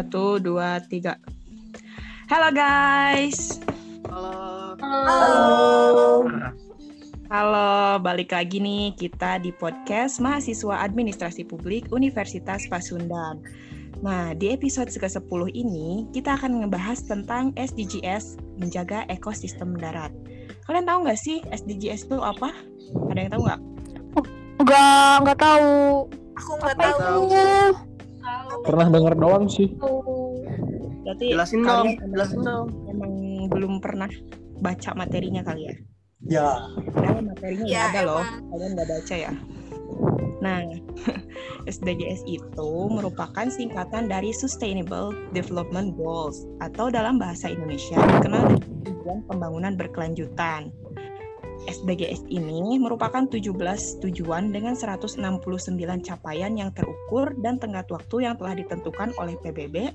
Satu, dua, tiga. Halo guys. Halo. Halo. Halo, balik lagi nih kita di podcast Mahasiswa Administrasi Publik Universitas Pasundan. Nah, di episode ke-10 ini kita akan ngebahas tentang SDGs, menjaga ekosistem darat. Kalian tahu nggak sih SDGs itu apa? Ada yang tahu nggak? Enggak, enggak tahu. Aku nggak tahu. itu? Pernah denger doang sih. Berarti Jelasin dong, jelasin dong. Emang belum pernah baca materinya kali ya? Ya. Padahal materinya Ya, ya, ada loh, kalian nggak baca ya. Nah, SDGs itu merupakan singkatan dari Sustainable Development Goals atau dalam bahasa Indonesia dikenal dengan tujuan pembangunan berkelanjutan. SDGs ini merupakan 17 tujuan dengan 169 capaian yang terukur dan tenggat waktu yang telah ditentukan oleh PBB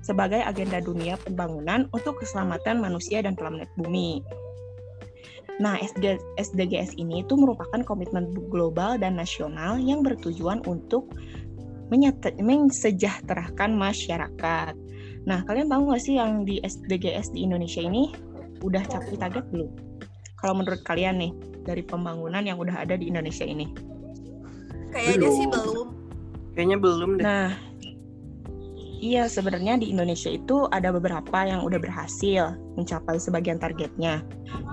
sebagai agenda dunia pembangunan untuk keselamatan manusia dan planet bumi. Nah, SD SDGs ini itu merupakan komitmen global dan nasional yang bertujuan untuk menyete- mensejahterakan masyarakat. Nah, kalian tahu nggak sih yang di SDGs di Indonesia ini udah capai target belum? Kalau menurut kalian nih, dari pembangunan yang udah ada di Indonesia ini. Kayaknya sih belum. Kayaknya belum deh. Nah, iya sebenarnya di Indonesia itu ada beberapa yang udah berhasil mencapai sebagian targetnya,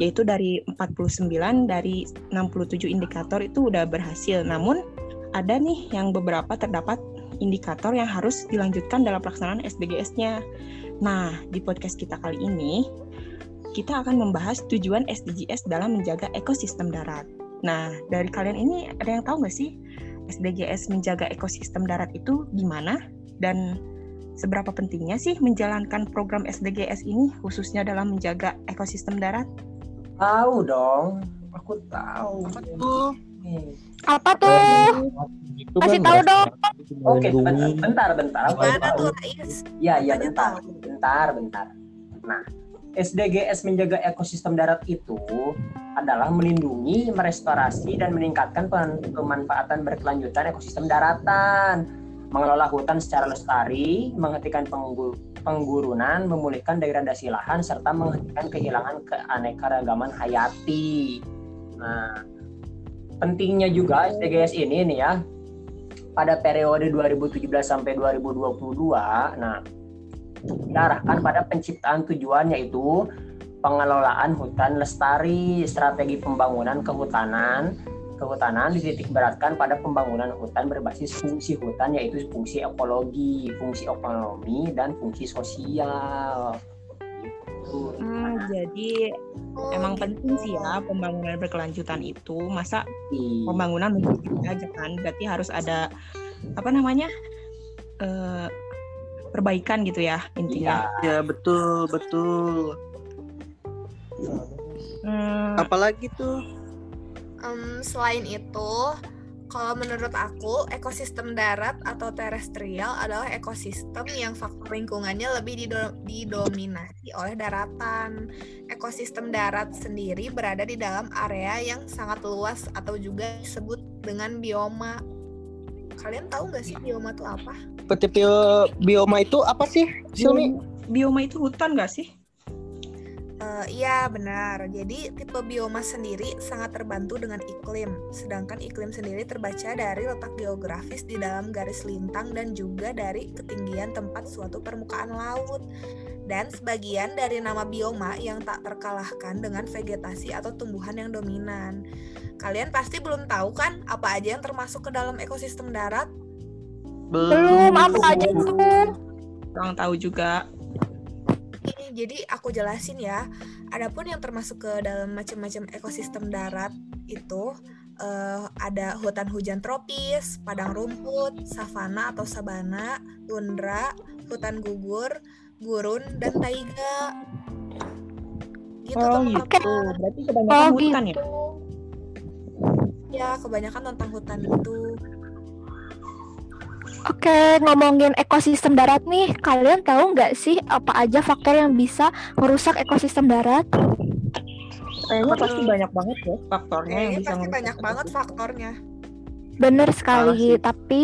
yaitu dari 49 dari 67 indikator itu udah berhasil. Namun ada nih yang beberapa terdapat indikator yang harus dilanjutkan dalam pelaksanaan SDGs-nya. Nah, di podcast kita kali ini kita akan membahas tujuan SDGs dalam menjaga ekosistem darat. Nah, dari kalian ini ada yang tahu nggak sih SDGs menjaga ekosistem darat itu gimana dan seberapa pentingnya sih menjalankan program SDGs ini khususnya dalam menjaga ekosistem darat? Tahu dong. Aku tahu. Apa tuh? Nih. Apa tuh? Itu Kasih kan tahu dong. Oke, bentar, bentar, bentar. Aku Gimana tahu. tuh, Rais? Ya, ya, Tanya bentar, bentar, bentar. Nah, SDGs menjaga ekosistem darat itu adalah melindungi, merestorasi, dan meningkatkan pemanfaatan berkelanjutan ekosistem daratan, mengelola hutan secara lestari, menghentikan penggu- penggurunan, memulihkan degradasi lahan, serta menghentikan kehilangan keanekaragaman hayati. Nah, pentingnya juga SDGs ini nih ya, pada periode 2017 sampai 2022, nah diarahkan pada penciptaan tujuan yaitu pengelolaan hutan lestari, strategi pembangunan kehutanan, kehutanan dititik beratkan pada pembangunan hutan berbasis fungsi hutan yaitu fungsi ekologi, fungsi ekonomi dan fungsi sosial. Gitu. Hmm, jadi Oh, emang penting sih ya pembangunan berkelanjutan itu. Masa Iya. pembangunan begitu aja kan? Berarti harus ada apa namanya eh, perbaikan gitu ya intinya. Iya. Ya betul, betul. Hmm, Apalagi tuh? Em, selain itu, kalau menurut aku, ekosistem darat atau terestrial adalah ekosistem yang faktor lingkungannya lebih dido- didominasi oleh daratan. Ekosistem darat sendiri berada di dalam area yang sangat luas atau juga disebut dengan bioma. Kalian tahu nggak sih bioma itu apa? Tipe bioma itu apa sih, Silmi? bioma itu hutan gak sih? Eh, iya benar. Jadi tipe bioma sendiri sangat terbantu dengan iklim. Sedangkan iklim sendiri terbaca dari letak geografis di dalam garis lintang dan juga dari ketinggian tempat suatu permukaan laut. Dan sebagian dari nama bioma yang tak terkalahkan dengan vegetasi atau tumbuhan yang dominan. Kalian pasti belum tahu kan apa aja yang termasuk ke dalam ekosistem darat? Belum apa aja tuh? Kurang tahu juga. Jadi aku jelasin ya. Adapun yang termasuk ke dalam macam-macam ekosistem darat itu eh, ada hutan hujan tropis, padang rumput, savana atau sabana, tundra, hutan gugur, gurun dan taiga. Gitu Oh teman-teman. gitu. Berarti kebanyakan Oh hutan ya? gitu. Ya, kebanyakan tentang hutan itu. Oke, ngomongin ekosistem darat nih, kalian tahu nggak sih apa aja faktor yang bisa merusak ekosistem darat? Kayaknya pasti banyak banget ya faktornya yang Kayaknya bisa pasti banyak banget faktornya. Bener sekali, tapi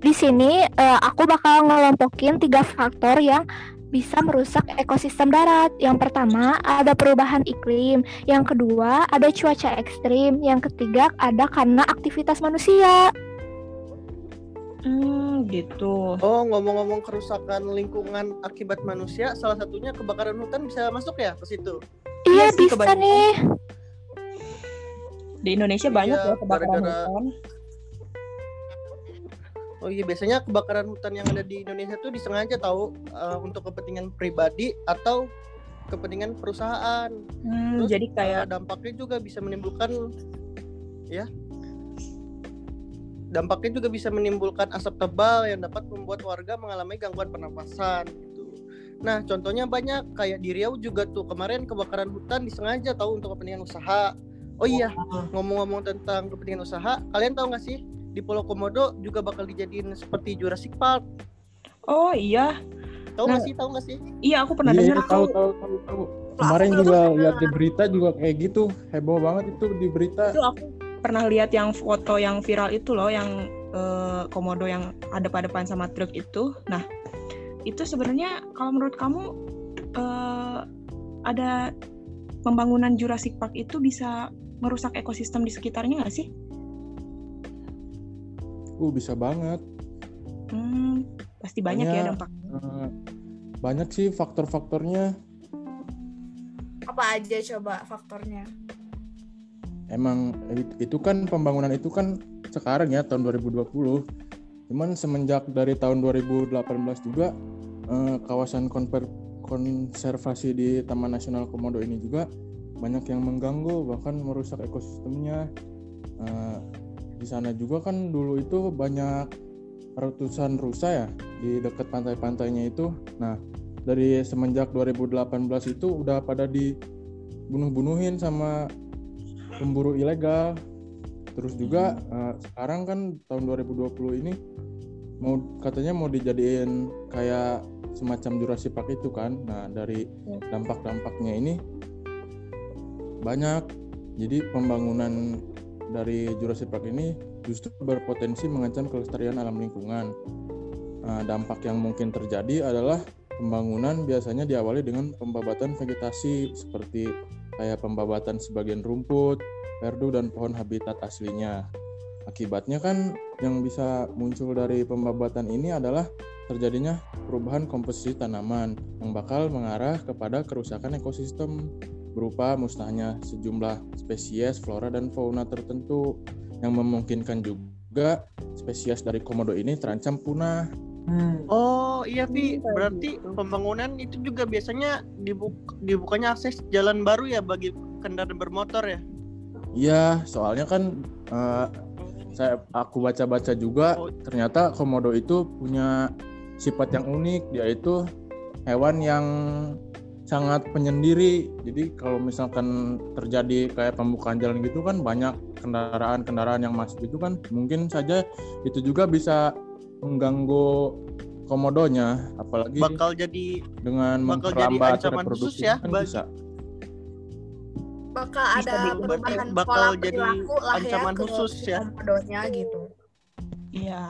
di sini eh, aku bakal ngelompokin tiga faktor yang bisa merusak ekosistem darat. Yang pertama ada perubahan iklim, yang kedua ada cuaca ekstrim, yang ketiga ada karena aktivitas manusia. Hmm, gitu. Oh, ngomong-ngomong kerusakan lingkungan akibat manusia, salah satunya kebakaran hutan bisa masuk ya ke situ. Iya sih, bisa kebanyakan. nih. Di Indonesia banyak Iya, ya kebakaran gara-gara- hutan. Oh iya, biasanya kebakaran hutan yang ada di Indonesia tuh disengaja tahu eh, untuk kepentingan pribadi atau kepentingan perusahaan. Hmm, Terus, jadi kayak Eh, dampaknya juga bisa menimbulkan ya. Dampaknya juga bisa menimbulkan asap tebal yang dapat membuat warga mengalami gangguan pernapasan gitu. Nah, contohnya banyak kayak di Riau juga tuh kemarin kebakaran hutan disengaja tahu untuk kepentingan usaha. Oh iya, ngomong-ngomong tentang kepentingan usaha, kalian tahu nggak sih di Pulau Komodo juga bakal dijadiin seperti Jurassic Park. Oh iya, Tahu nggak Nah, sih? Tahu nggak sih? iya aku pernah Iya, dengar tahu tahu tahu tahu. Kemarin juga lihat di berita juga kayak gitu, heboh banget itu di berita. Itu aku pernah lihat yang foto yang viral itu loh, yang eh, komodo yang ada pada depan sama truk itu. Nah, itu sebenarnya kalau menurut kamu eh, ada pembangunan Jurassic Park itu bisa merusak ekosistem di sekitarnya nggak sih? Uh, bisa banget. Hmm, pasti banyak ya Banyak. dampaknya. Eh, banyak sih faktor-faktornya. Apa aja coba faktornya? Emang it- itu kan pembangunan itu kan sekarang ya tahun 2020. Cuman semenjak dari tahun 2018 juga eh, kawasan konver- konservasi di Taman Nasional Komodo ini juga banyak yang mengganggu bahkan merusak ekosistemnya. Eh, di sana juga kan dulu itu banyak ratusan rusa ya di dekat pantai-pantainya itu. Nah, dari semenjak 2018 itu udah pada dibunuh-bunuhin sama pemburu ilegal. Terus juga eh, sekarang kan tahun 2020 ini mau katanya mau dijadiin kayak semacam Jurassic Park itu kan. Nah, dari dampak-dampaknya ini banyak. Jadi pembangunan dari Jurassic Park ini justru berpotensi mengancam kelestarian alam lingkungan. Nah, dampak yang mungkin terjadi adalah pembangunan biasanya diawali dengan pembabatan vegetasi seperti kayak pembabatan sebagian rumput, perdu dan pohon habitat aslinya. Akibatnya kan yang bisa muncul dari pembabatan ini adalah terjadinya perubahan komposisi tanaman yang bakal mengarah kepada kerusakan ekosistem berupa musnahnya sejumlah spesies flora dan fauna tertentu yang memungkinkan juga spesies dari komodo ini terancam punah. Oh iya Vi, Hmm, kayak berarti gitu. pembangunan itu juga biasanya dibuk dibukanya akses jalan baru ya bagi kendaraan bermotor ya. Iya, soalnya kan eh, saya aku baca-baca juga Oh. ternyata komodo itu punya sifat yang unik yaitu hewan yang sangat penyendiri. Jadi kalau misalkan terjadi kayak pembukaan jalan gitu kan banyak kendaraan-kendaraan yang masuk itu kan mungkin saja itu juga bisa mengganggu komodonya apalagi Bakal jadi dengan bakal jadi memperlambat ancaman khusus reproduksi ya kan bagi- bisa. Bakal Bisa ada perubahan bakal pola jadi lah ancaman ya khusus ya. komodonya gitu. Iya.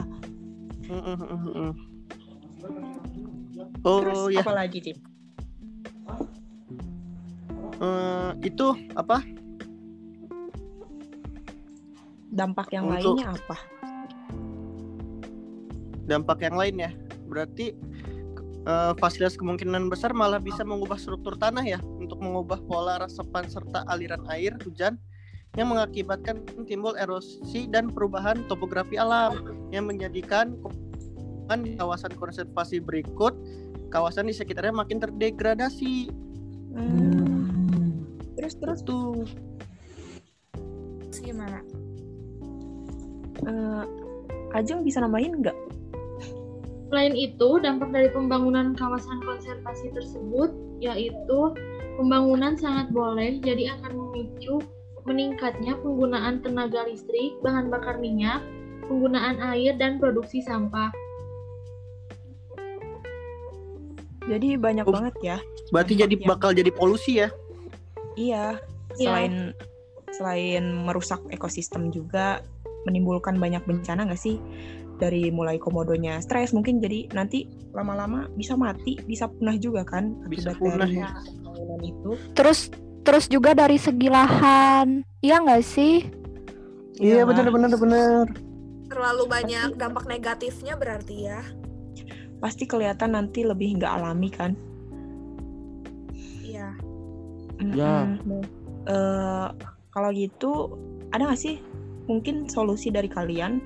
Mm, mm, mm, mm. Oh Terus ya, apa lagi, Eh, itu apa? Dampak yang Untuk- lainnya apa? Dampak yang lain ya. Berarti eh, fasilitas kemungkinan besar malah bisa mengubah struktur tanah ya untuk mengubah pola resepan serta aliran air hujan yang mengakibatkan timbul erosi dan perubahan topografi alam yang menjadikan kan di kawasan konservasi berikut kawasan di sekitarnya makin terdegradasi. Hmm. Terus terus Tuh. Terus gimana? eh, Ajeng bisa nambahin nggak? Selain itu, dampak dari pembangunan kawasan konservasi tersebut yaitu pembangunan sangat boleh jadi akan memicu meningkatnya penggunaan tenaga listrik, bahan bakar minyak, penggunaan air dan produksi sampah. Jadi banyak Oh. banget ya. Berarti jadi yang- bakal jadi polusi ya. Iya. Iya. Selain selain merusak ekosistem juga menimbulkan banyak bencana nggak sih? Dari mulai komodonya stres mungkin jadi nanti lama-lama bisa mati, bisa punah juga kan Bisa akibat punah dari ya. itu. Terus terus juga dari segi lahan, iya nggak sih? Iya Iya. benar benar benar. Terlalu banyak dampak negatifnya berarti ya. Pasti kelihatan nanti lebih nggak alami kan? Iya. Ya. Nah, eh, kalau gitu ada nggak sih mungkin solusi dari kalian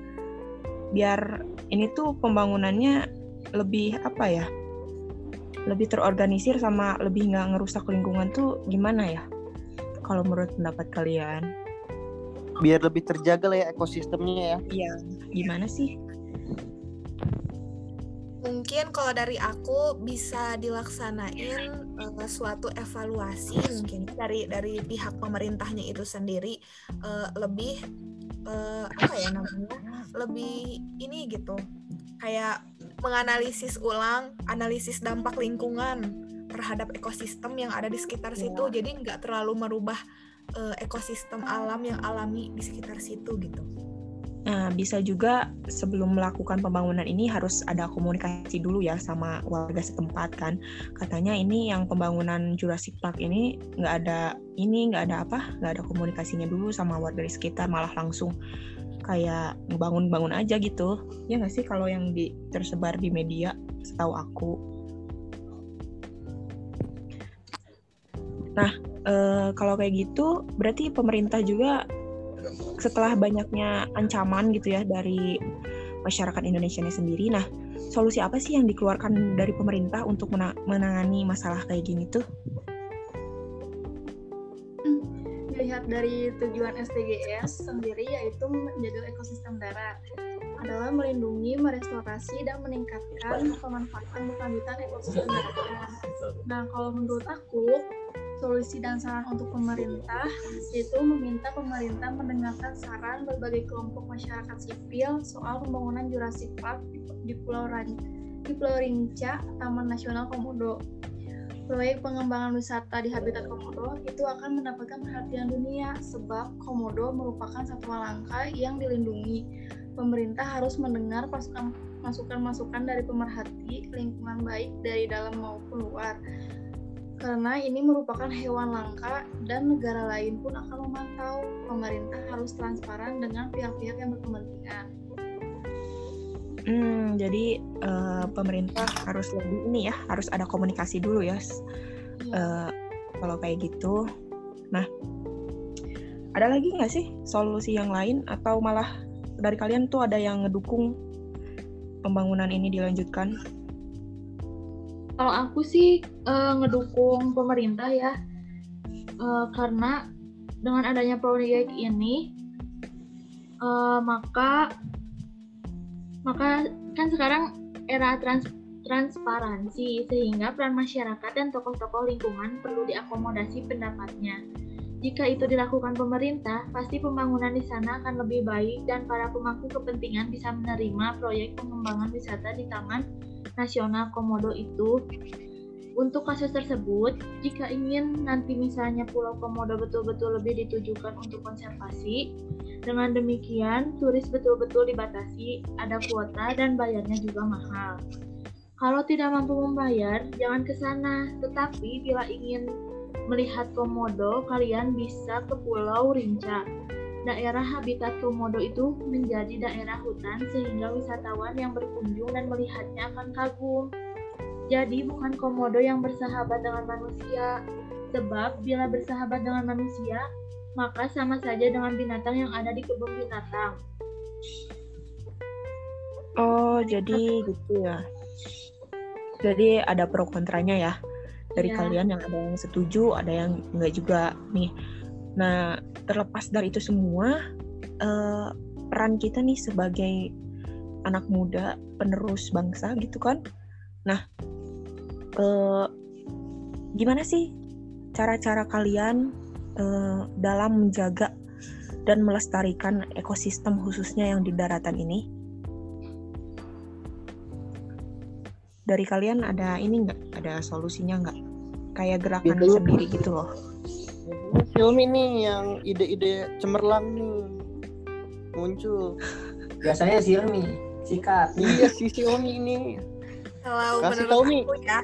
biar ini tuh pembangunannya lebih apa ya? Lebih terorganisir sama lebih nggak ngerusak lingkungan tuh gimana ya? Kalau menurut pendapat kalian? Biar lebih terjaga lah ya ekosistemnya ya. Iya, gimana sih? Mungkin kalau dari aku bisa dilaksanain eh, suatu evaluasi mungkin dari dari pihak pemerintahnya itu sendiri eh, lebih eh, apa ya namanya lebih ini gitu kayak menganalisis ulang analisis dampak lingkungan terhadap ekosistem yang ada di sekitar situ jadi nggak terlalu merubah eh, ekosistem alam yang alami di sekitar situ gitu. Nah, bisa juga sebelum melakukan pembangunan ini harus ada komunikasi dulu ya sama warga setempat kan. Katanya ini yang pembangunan Jurassic Park ini nggak ada ini nggak ada apa nggak ada komunikasinya dulu sama warga di sekitar malah langsung kayak ngebangun-bangun aja gitu. Ya nggak sih kalau yang di tersebar di media setahu aku. Nah, eh, kalau kayak gitu berarti pemerintah juga setelah banyaknya ancaman gitu ya dari masyarakat Indonesia ini sendiri, nah solusi apa sih yang dikeluarkan dari pemerintah untuk mena- menangani masalah kayak gini tuh? dilihat dari tujuan SDGs sendiri yaitu menjaga ekosistem darat adalah melindungi, merestorasi, dan meningkatkan pemanfaatan berkelanjutan ekosistem darat. Nah, kalau menurut aku, solusi dan saran untuk pemerintah yaitu meminta pemerintah mendengarkan saran berbagai kelompok masyarakat sipil soal pembangunan Jurassic Park di, Pulau Ran, di Pulau Rinca, Taman Nasional Komodo. Proyek pengembangan wisata di habitat komodo itu akan mendapatkan perhatian dunia sebab komodo merupakan satwa langka yang dilindungi. Pemerintah harus mendengar pasukan- masukan-masukan dari pemerhati lingkungan baik dari dalam maupun luar. Karena ini merupakan hewan langka dan negara lain pun akan memantau. Pemerintah harus transparan dengan pihak-pihak yang berkepentingan. Hmm, jadi eh, pemerintah harus lebih ini ya, harus ada komunikasi dulu ya. s- eh, kalau kayak gitu, nah ada lagi nggak sih solusi yang lain atau malah dari kalian tuh ada yang ngedukung pembangunan ini dilanjutkan? Kalau aku sih eh, ngedukung pemerintah ya, Eh, karena dengan adanya proyek ini, eh, maka maka kan sekarang era trans transparansi sehingga peran masyarakat dan tokoh-tokoh lingkungan perlu diakomodasi pendapatnya. Jika itu dilakukan pemerintah, pasti pembangunan di sana akan lebih baik dan para pemangku kepentingan bisa menerima proyek pengembangan wisata di Taman Nasional Komodo itu. Untuk kasus tersebut, jika ingin nanti misalnya Pulau Komodo betul-betul lebih ditujukan untuk konservasi, dengan demikian turis betul-betul dibatasi, ada kuota dan bayarnya juga mahal. Kalau tidak mampu membayar, jangan ke sana. Tetapi bila ingin melihat komodo, kalian bisa ke Pulau Rinca. Daerah habitat komodo itu menjadi daerah hutan sehingga wisatawan yang berkunjung dan melihatnya akan kagum. Jadi bukan komodo yang bersahabat dengan manusia, sebab bila bersahabat dengan manusia, maka sama saja dengan binatang yang ada di kebun binatang. Oh, jadi gitu ya. Jadi ada pro kontranya ya dari Iya. kalian yang ada yang setuju, ada yang enggak juga nih. Nah, terlepas dari itu semua, eh, peran kita nih sebagai anak muda penerus bangsa gitu kan. Nah, eh, gimana sih cara-cara kalian eh, dalam menjaga dan melestarikan ekosistem khususnya yang di daratan ini? dari kalian ada ini nggak ada solusinya nggak kayak gerakan Itu- sendiri gitu loh Film ini yang ide-ide cemerlang nih. muncul. Biasanya Silmi, sikat. Iya si Xiaomi ini. Kalau Kasih menurut aku ya,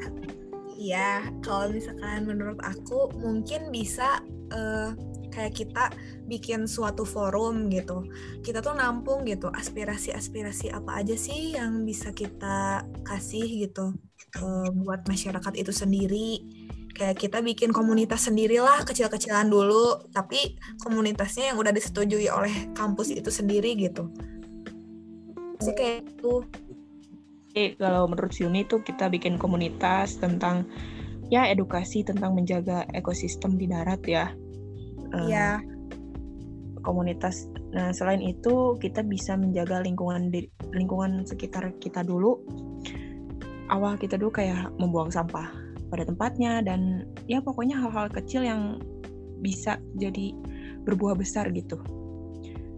iya kalau misalkan menurut aku mungkin bisa eh, kayak kita bikin suatu forum gitu. Kita tuh nampung gitu aspirasi-aspirasi apa aja sih yang bisa kita kasih gitu eh, buat masyarakat itu sendiri. Kayak kita bikin komunitas sendirilah kecil-kecilan dulu, tapi komunitasnya yang udah disetujui oleh kampus itu sendiri gitu. Sih kayak gitu. Jadi kalau menurut Silmi itu kita bikin komunitas tentang ya edukasi tentang menjaga ekosistem di darat ya. Eh, Iya. Komunitas. Nah selain itu kita bisa menjaga lingkungan di lingkungan sekitar kita dulu. Awal kita dulu kayak membuang sampah pada tempatnya dan ya pokoknya hal-hal kecil yang bisa jadi berbuah besar gitu.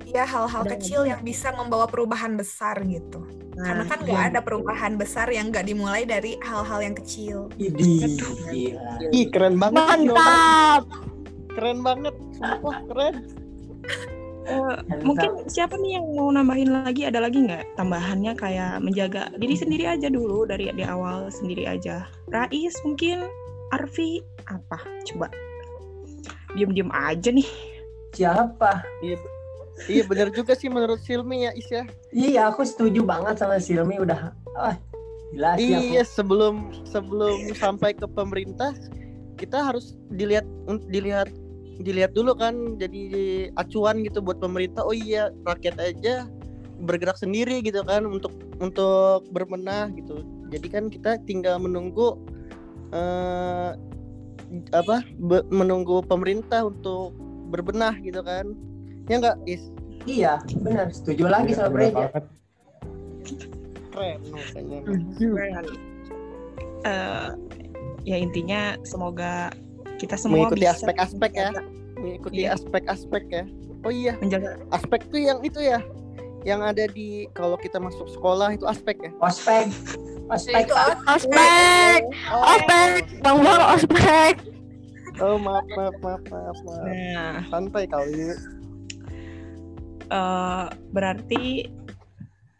Ya hal-hal kecil yang bisa membawa perubahan besar gitu. Karena kan nggak iya. ada perubahan besar yang nggak dimulai dari hal-hal yang kecil. Gila. Ih keren banget. Mantap. Keren banget. Sumpah keren. Eh, mungkin siapa nih yang mau nambahin lagi? Ada lagi nggak tambahannya kayak menjaga diri sendiri aja dulu dari di awal sendiri aja. Rais mungkin, Arfi apa? Coba diem-diem aja nih. Siapa? Iya. Iya bener juga sih menurut Silmi ya Isya. Iya, aku setuju banget sama Silmi udah ah, gila sih aku. Iya sebelum sebelum sampai ke pemerintah kita harus dilihat dilihat dilihat dulu kan jadi acuan gitu buat pemerintah. Oh iya rakyat aja bergerak sendiri gitu kan untuk untuk berbenah gitu. Jadi kan kita tinggal menunggu eh apa be- menunggu pemerintah untuk berbenah gitu kan. Ya enggak, Is? Iya, benar. Setuju lagi Iya, sama banget. Keren makanya. Keren. Eh, ya intinya semoga kita semua Mengikuti aspek-aspek ya. Mengikuti Iya. aspek-aspek ya. Oh iya, menjaga aspek tuh yang itu ya yang ada di kalau kita masuk sekolah itu aspek ya Ospek. Ospek. Itu oh, Ospek, ospek, bang bang ospek. oh maaf maaf maaf maaf, maaf. Nah, santai kali eh, berarti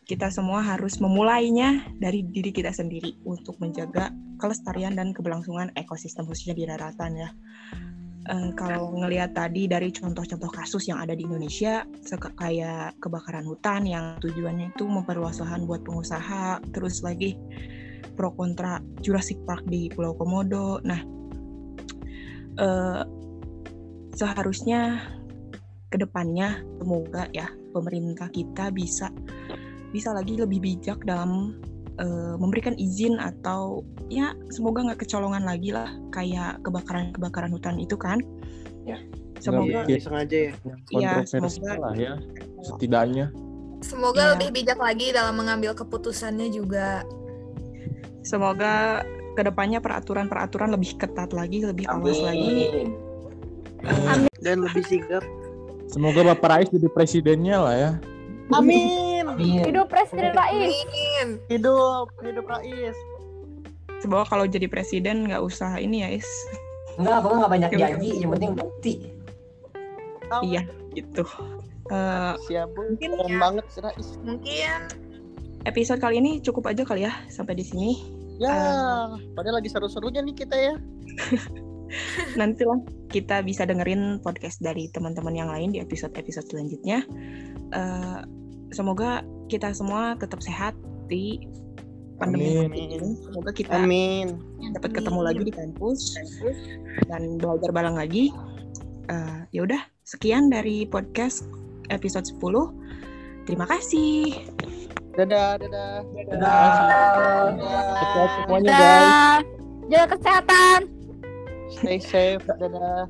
kita semua harus memulainya dari diri kita sendiri untuk menjaga kelestarian dan keberlangsungan ekosistem khususnya di daratan ya. Eh, kalau ngelihat tadi dari contoh-contoh kasus yang ada di Indonesia kayak kebakaran hutan yang tujuannya itu memperluas lahan buat pengusaha, terus lagi pro kontra Jurassic Park di Pulau Komodo. Nah, eh, seharusnya ke depannya semoga ya pemerintah kita bisa bisa lagi lebih bijak dalam eh, memberikan izin atau ya semoga nggak kecolongan lagi lah kayak kebakaran kebakaran hutan itu kan Ya. semoga Iya. sengaja ya Iya, kontroversial semoga- lah ya setidaknya semoga Iya. lebih bijak lagi dalam mengambil keputusannya juga. semoga ke depannya peraturan-peraturan lebih ketat lagi lebih awas lagi Amin. Dan lebih sigap semoga Bapak Rais jadi presidennya lah ya amin Amin. Hidup Presiden Rais. Amin. hidup hidup Rais semoga kalau jadi presiden nggak usah ini ya is Enggak, aku nggak banyak janji, yang penting bukti. iya gitu Eh, siap Mungkin keren ya. banget si Rais Mungkin episode kali ini cukup aja kali ya sampai di sini ya Eh. padahal lagi seru-serunya nih kita ya nanti lah kita bisa dengerin podcast dari teman-teman yang lain di episode-episode selanjutnya. Eh, semoga kita semua tetap sehat di pandemi Amin. ini. Semoga kita amin dapat ketemu lagi di kampus dan belajar bareng lagi. Eh, ya udah, sekian dari podcast episode 10. Terima kasih. dadah dadah Dadah. dadah semuanya guys. Jaga kesehatan. stay safe dadah